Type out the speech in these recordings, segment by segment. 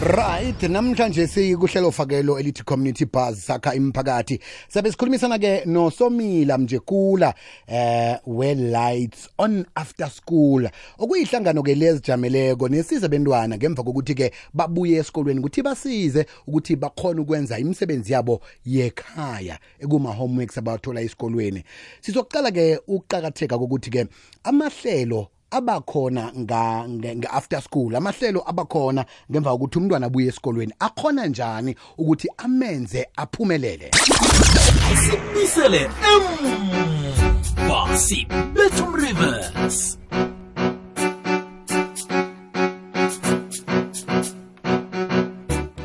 right namhlanje siyikuhlelo fakelo elithi community bars sakha imiphakathi sabe sikhulumisana ke nosomila mjekula eh we lights on after school okuyihlangano ke lezijameleko nesize bentwana ngemva kokuthi ke babuye esikolweni ukuthi basize ukuthi bakhona ukwenza imisebenzi yabo yekhaya ekuma homeworks abathola esikolweni sizokuqala ke ukuqakatheka kokuthi ke amahlelo abakhona nga, nga, nga after school amahlelo abakhona ngemva kokuthi umntwana abuye esikolweni akhona njani ukuthi amenze aphumelele sipisele emva sibetha umreverse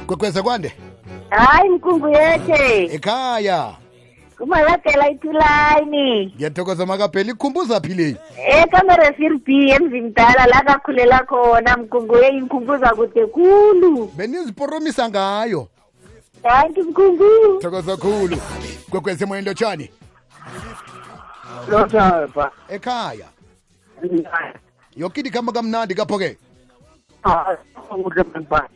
kwekweze kwande hayi mkhumbu yethe ekhaya kumalagela ithulani ngiyathokoza makabhela ikhumbuza phi leyi ekamere sir b emzimdala la kakhulela khona mkunguye inkhumbuza kude khulu beniziporomisa ngayo danki mkungu thokoza khulu gwekwezi emoyeni lotshani lothapha ekhaya yoke idikhamba kamnandi kapho-ke Ah, kuhle mani bani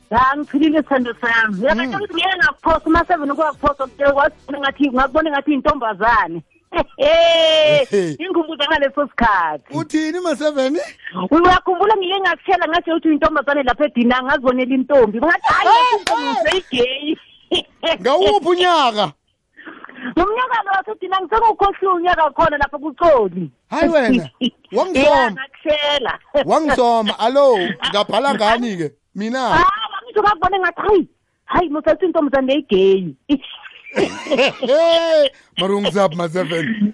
angiphilile ah, sithando sami hmm. uyabona ukuthi ngeke ngakuphosa uma seven kwakuphosa kwasibona ngathi ngakubona ngathi intombazane ingumbuza ngaleso sikhathi uthini maseveni uyakhumbula ngike ngakutshela ngathi uthi uyintombazane lapha edina ngazibonela intombi ngathi hayi useyigeyi ngawuphi unyaka ngomnyaka lo wasedina ngisengukhohliwe unyaka khona lapho kucoli hayi wena wangisoma ngakushela wangisoma alo ngabhala ngani-ke mina ah, wangisho ngakubone ngathi hayi hayi musathi intombazane leyigeyi marungizab ma-seven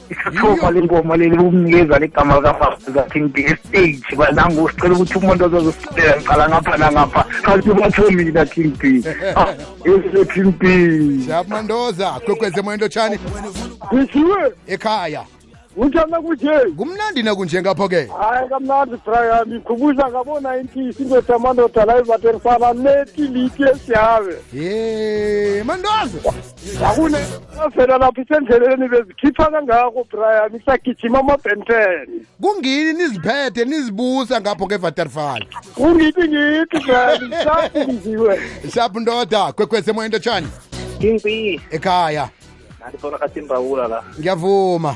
isithoma lengoma leli kumnikeza legama likafazathi ngibheke stage banangu sicela ukuthi umuntu azozosicelela ngiqala ngapha nangapha kanti batho mina king b ese king b siyakumandoza kwekwezi emoyeni lotshani kuthiwe ekhaya kunjani nakunje kumnandi nakunje ngapho ke hayi kamnandi brian ngikhubuza ngabona intisi indoda amandoda la ivaterifana leti liti esiyabe ye mandoza akune avela lapho isendleleni bezikhipha kangako brian isagijima amabhenten kungini niziphethe nizibusa ngapho ngevaterfal kungithi ngithi brian sakunziwe shaphu ndoda kwekwezi emoyeni lotshani Kimpi. ekhaya Nanti khona khathi imbawula la. Ngiyavuma.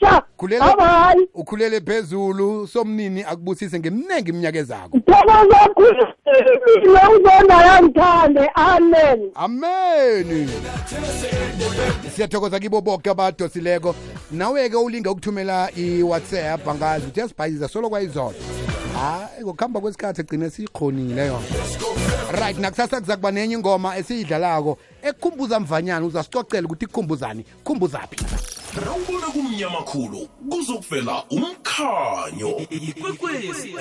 sha Khulele- awa hayi ukhulele phezulu somnini akubusise ngeminingi iminyaka ezako thokozakhulile uzona yangithande amen ameni siyathokoza kibo boke abadosileko nawe-ke ulinga ukuthumela i-whatsapp angazi uthi yasibhayiza solo kwayizolo hayi ngokuhamba kwesikhathi egcine siyikghonile yona right nakusasa kuza kuba nenye ingoma esiyidlalako ekukhumbuza mvanyana uzasicocela ukuthi ikukhumbuzani khumbuzaphi rawubona kumnyama khulu kuzokuvela umkhanyo ikwekwezi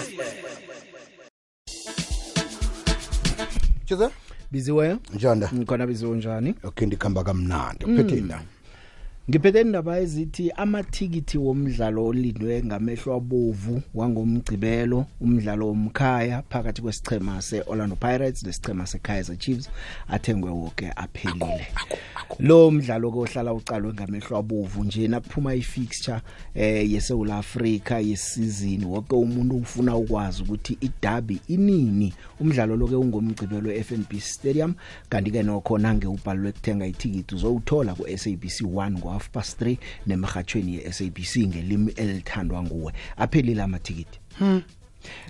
Chize? biziweyo Njanda. ngikhona biziwe njani Okay ndikhamba kamnandi. Uphethe indaba. ngiphethe indaba ezithi amathikithi womdlalo olindwe ngamehlo abovu wangomgcibelo umdlalo womkhaya phakathi kwesichema se-orlando pirates nesichema se-kaizer chiefs athengwe woke aphelile lo mdlalo ke ohlala uqalwe ngamehlo abovu nje nakuphuma i-fixture eh yeSouth Africa yesizini wonke umuntu ufuna ukwazi ukuthi iDerby inini umdlalo lo ke ungomgcibelo eFNB Stadium kanti ke nokho nange ubhalwe kuthenga ithikithi uzowuthola kuSABC 1 ngo-half past 3 nemhathweni yeSABC ngelimi elithandwa nguwe aphelile amathikithi hmm.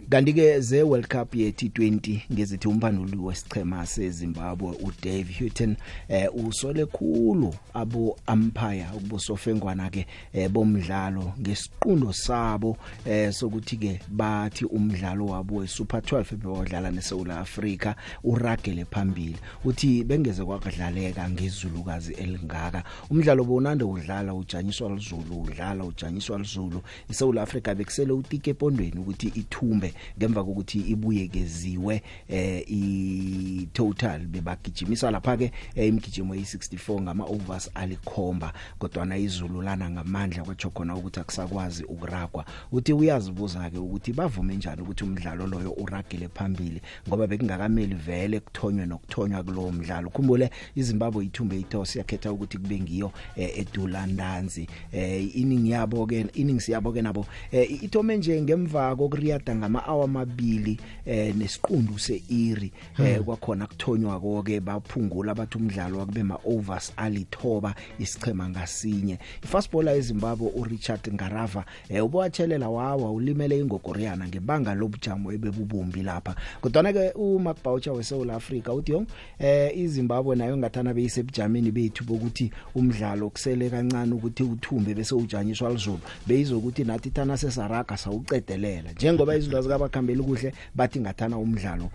kanti-ke ze-world cup ye-t20 ngezithi umphanduli wesichema sezimbabwe udave hutton eh, usole khulu abo-ampire ukubosofengwana-ke eh, bomdlalo ngesiqundo sabo eh, sokuthi-ke bathi umdlalo wabo we-super 12 bewadlala nesewula afrika uragele phambili uthi bengeze kwakudlaleka ngezulukazi elingaka umdlalo bonande udlala ujanyiswa lizulu udlala ujanyiswa lizulu iSouth Africa bekusele utike epondweni ukuthi ithumbe ngemva kokuthi ibuyekeziwe eh i total bebagijimisa lapha ke eh, imgijimo yi64 ngama overs alikhomba kodwa na izulu lana ngamandla kwatsho khona ukuthi akusakwazi ukuragwa uthi uyazibuza ke ukuthi bavume njani ukuthi umdlalo loyo uragile phambili ngoba bekungakameli vele kuthonywe nokuthonywa kulowo mdlalo ukhumbule izimbabwe ithumbe itos yakhetha ukuthi kube ngiyo eh, edulandanzi um eh, iningi yabo ke iningi siyabo ke nabo um ithome nje ngemva kokuriyada ngama-awa amabili um nesiqundu se-iri um hmm. kwakhona kuthonywa koke baphungula bathi umdlalo wakube ma-overs alithoba isichema ngasinye ifastbola ezimbabwe urichard ngarava um ubowatshelela wawa ulimele ingogoriyana ngebanga lobujamo ebebubumbi lapha kodwana-ke umacboucher wesewula afrika uthi yong um izimbabwe nayo ngathana beyisebujameni bethu bokuthi umdlalo kusele kancane ukuthi uthumbe bese ujanyiswa lizulu beyizokuthi nathi thana sesaraga sawuqedelela njengoba izinto azikabakhambeli kuhle bathi ngathana umdlalo um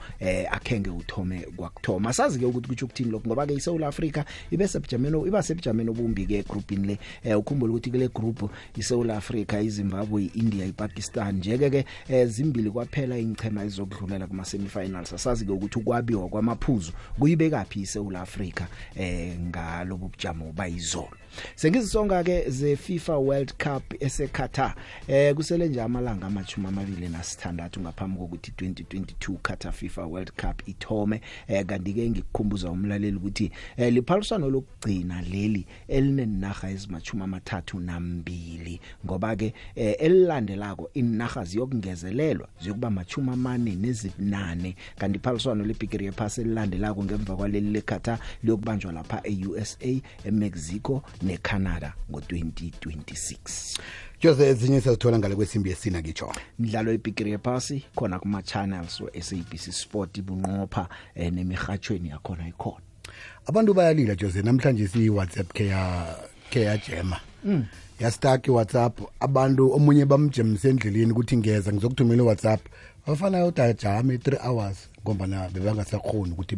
akhenge uthome kwakuthoma sazi-ke ukuthi kutsho ukuthini lokhu ngoba-ke isewula afrika ibe sebujameni iba sebujameni obumbi-ke egrubhini le um ukhumbula ukuthi kule group isewula afrika izimbabwe i-india ipakistan njeke ke eh, zimbili kwaphela ingchema ezokudlulela kuma-semifinals asazi-ke ukuthi ukwabiwa kwamaphuzu kuyibekaphi isewula afrika eh, ngalobu bujamo bayizolo sengizisonga ke ze-fifa world cup eseqatar eh kusele nje amalanga amashumi amabili nasithandathu ngaphambi kokuthi 2022 qatar fifa world cup ithome eh kanti-ke ngikukhumbuza umlaleli ukuthi eh liphaliswano lokugcina leli elinenarha ezimachuma amathathu nambili ngoba ke eh, elilandelako inarha ziyokungezelelwa ziyokuba machuma amane nezinane kanti iphaliswano lebhigiri yephasi elilandelako ngemva kwaleli leqatar liyokubanjwa lapha e-usa emexico necanada ngo-2026 Jose ezinye sezithola ngale kwesimbi yesina ngitsho. Mdlalo ibigiri yephasi khona kuma channels we SABC Sport ibunqopha eh, nemihathweni yakhona ikhona. abantu bayalila jose namhlanje siyi-whatsapp keyajema mm. yastaki whatsapp abantu omunye bamjemisa endleleni ukuthi ngeza ngizokuthumela i-whatsapp abafana yodajame three hours ngombana bebangasakhoni ukuthi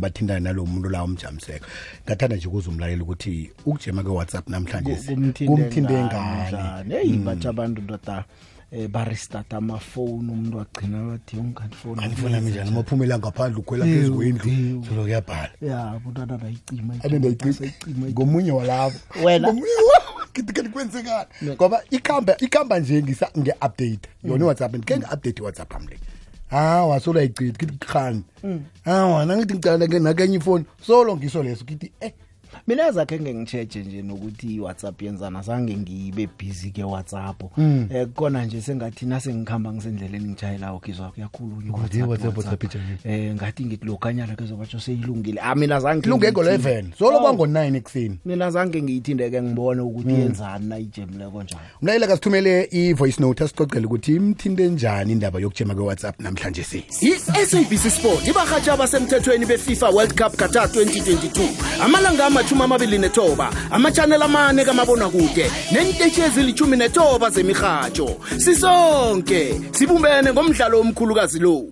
bathintane nalo muntu lawo mjamiseko ngathanda nje ukuze umlalela ukuthi ukujema ke-whatsapp namhlanje kumthinte ngani eyi hmm. batsha abantu ndoda eh barestart amafoni umuntu agcina bathi ungathi foni andifuna nami njani uma phumela ngaphandle ukhwela phezulu kwendlu solo kuyabhala ya butata ndayicima abe ndayicima ngomunye walabo wena ngithi kanti kwenzekani ngoba ikhamba ikhamba nje ngisa nge-update yona mm. iwhatsapp ndike nge-update iwhatsapp am le hawa solo ayichitha ngithi khani hawa mm. nangithi ngicala nakenye ifoni solo ngiso leso ngithi eh mina zakhe ngengitsheje nje nokuthi iwhatsapp yenzana zange ngibe busy ke whatsapp um kukona nje sengathi nasengikhamba ngisendleleni ngijayelawo khizwa kuyakhulunywa Ukuthi i-WhatsApp, WhatsApp ijayelile. um ngathi ngithi lokanyana kezobatsho seyilungile ah mina zange ilunge ngiyithinte. ngo-11 solo Oh. kwango-9 ekuseni mina zange ngiyithindeke ngibone ukuthi yenzani nayijemileko njani mlayela kasithumele i-voice note asicocele ukuthi imthinte njani indaba yokujema kwe-whatsapp namhlanje si i-sabc sport ibarhatsha abasemthethweni befifa world cup qatar 2022 amalanga amashumi amabili nethoba amachanel amane kamabonakude nentetshi ezilithumi nethoba zemirhatsho sisonke sibumbene ngomdlalo omkhulukazi lowu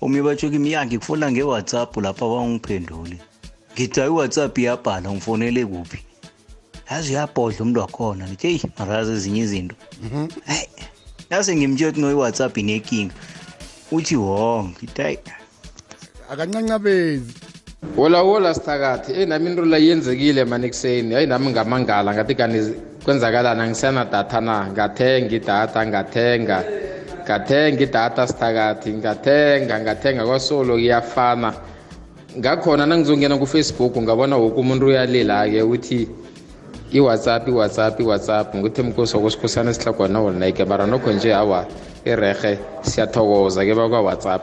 omunye batsho kimi ya ngikufuna nge-whatsapp lapha wawungiphendule ngithi i-whatsapp iyabhala ngifonele kuphi yazi uyabhodla umuntu wakhona ngithi eyi marazi ezinye izinto mhm. hayi nase ngimtshela ukuthi no-whatsapp inekinga uthi wo ngithi hayi akancancabezi wola wola sithakathi eyi nami into la yenzekile mani ekuseni hayi nami ngamangala ngathi kanti kwenzakalani angisana datha na ngathenga idatha ngathenga ngathenga idatha sithakathi ngathenga ngathenga kwasolo kuyafana ngakhona nangizongena kufacebook ngabona woke umuntu uyalila-ke ukuthi i-whatsapp i-whatsapp i-whatsapp ngithe mkosi wakwesikhosana esihlagwana wona nayike mara nokho nje awa irehe siyathokoza ke bakwa-whatsapp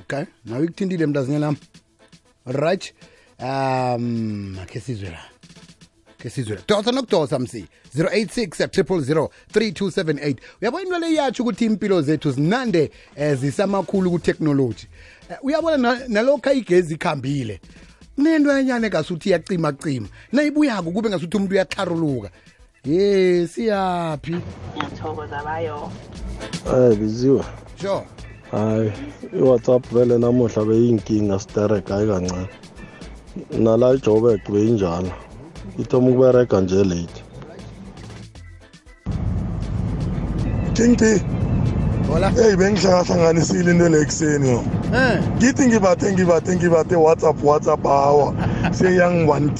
okay nawe ikuthintile mntazinyana lam right um khe sizwe la khe sizwe la dosa nokudosa msi 086 3278 uyabona into le iyatsho ukuthi impilo zethu zinande um zisamakhulu kuteknoloji eh, uyabona nalokhu ayigezi ikhambile nento yanyane ngasuthi iyacimacima nayibuyako kube ngasuthi umuntu uyatharuluka ye siyaphi ngiyathokoza bayo hayi biziwe sure hayi iwhatsapp vele namuhla beyinkinga stereka hayi kancane nala ijobek beyinjalo ithoma ukuberega nje late king t Hola. Hey bengihlangahlanganisile into le ekuseni yo. Eh. Ngithi ngibathe ngibathe ngibathe WhatsApp WhatsApp hawa. Seyangibantu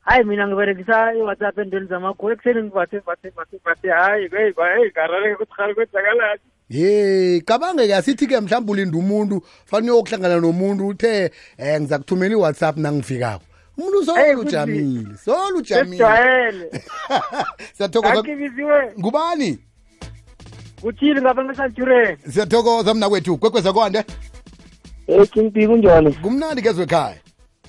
hayi mina ngiberekisa i-whatsapp entweni zamakhulu ekuseni ngivathe vathe vathe vathe hayi heyi heyi karareke ukuthi rhali kwenzakalani ye cabange-ke asithi-ke mhlawumbe ulinda umuntu fanele uyokuhlangana nomuntu uthe um ngiza kuthumela i-whatsapp nangifikako umuntu solo ujamile solo ujamile siyathokoza ngubani kuthini ngapha ngesantureni siyathokoza mna kwethu kwekweza kwande hey king p kunjani kumnandi kezwe ekhaya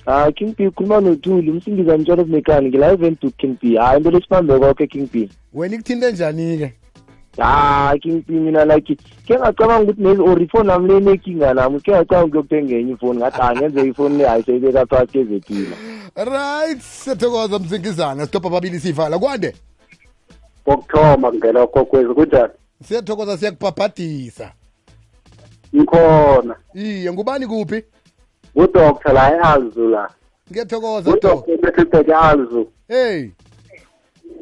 hayi king b ukhuluma nothuli umsindiza mtshana kumekani ngila evenduke king b hayi into lesibambe kwakho king b wena ikuthinte njani-ke hayi king b mina like ke ngacabanga ukuthi nezi or ifoni yami le inekinga nami ke ngacabanga ukuyokuthenga enye ifoni ngathi hayi ngenze ifoni le hayi seyibeka phakathi kezephila right sethokoza mzingizana sitobha babili siyivala kwande kokuthoma ngela kokwezi kunjani siyathokoza siyakubhabhadisa ngikhona iye ngubani kuphi ngudoctor la e-alzu la ngiyathokoza ngudoctor betibheke alzu hey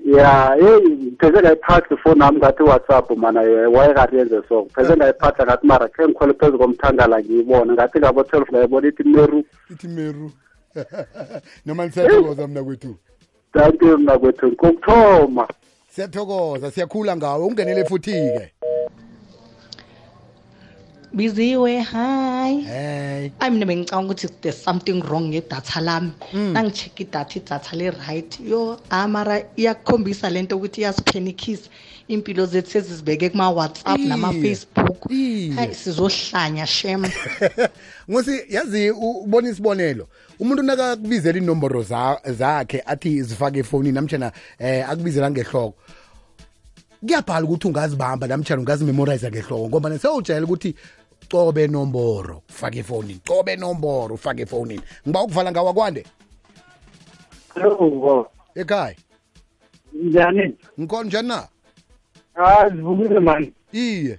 ya yeyi pheze ngayiphathi ifoni nami ngathi whatsapp mana wayekati yenze so pheze eh. ngayiphatha ngathi mara khe ngikhwele phezu komthandala ngiyibone ngathi ngabo-twelve ngayibona ithi meru ithi meru noma nisiyathokoza mna kwethu thank you mnakwethu kokuthoma siyathokoza siyakhula ngawe ungenele futhi-ke biziwe hi hey ayi mina bengicabanga ukuthi there's something wrong ngedatha lami mm. nangicheck idatha idatha le-right yo amara iyakukhombisa le nto ukuthi iyasiphenikisa impilo zethu sezizibeke kuma-whatsapp nama-facebook hayi sizohlanya shem ngosi yazi ubona isibonelo umuntu nakakubizela inomboro zakhe athi zifake efonini namtshana eh akubizela ngehloko kuyabhala ukuthi ungazibamba namtshana ungazimemorize ngehloko ngoba sewujayela ukuthi cobe nomboro ufake efonini cobe nomboro ufake efonini ngiba ukuvala ngawa kwande hello ekhaya njani ngikhona njani na hayi zivukile mani iye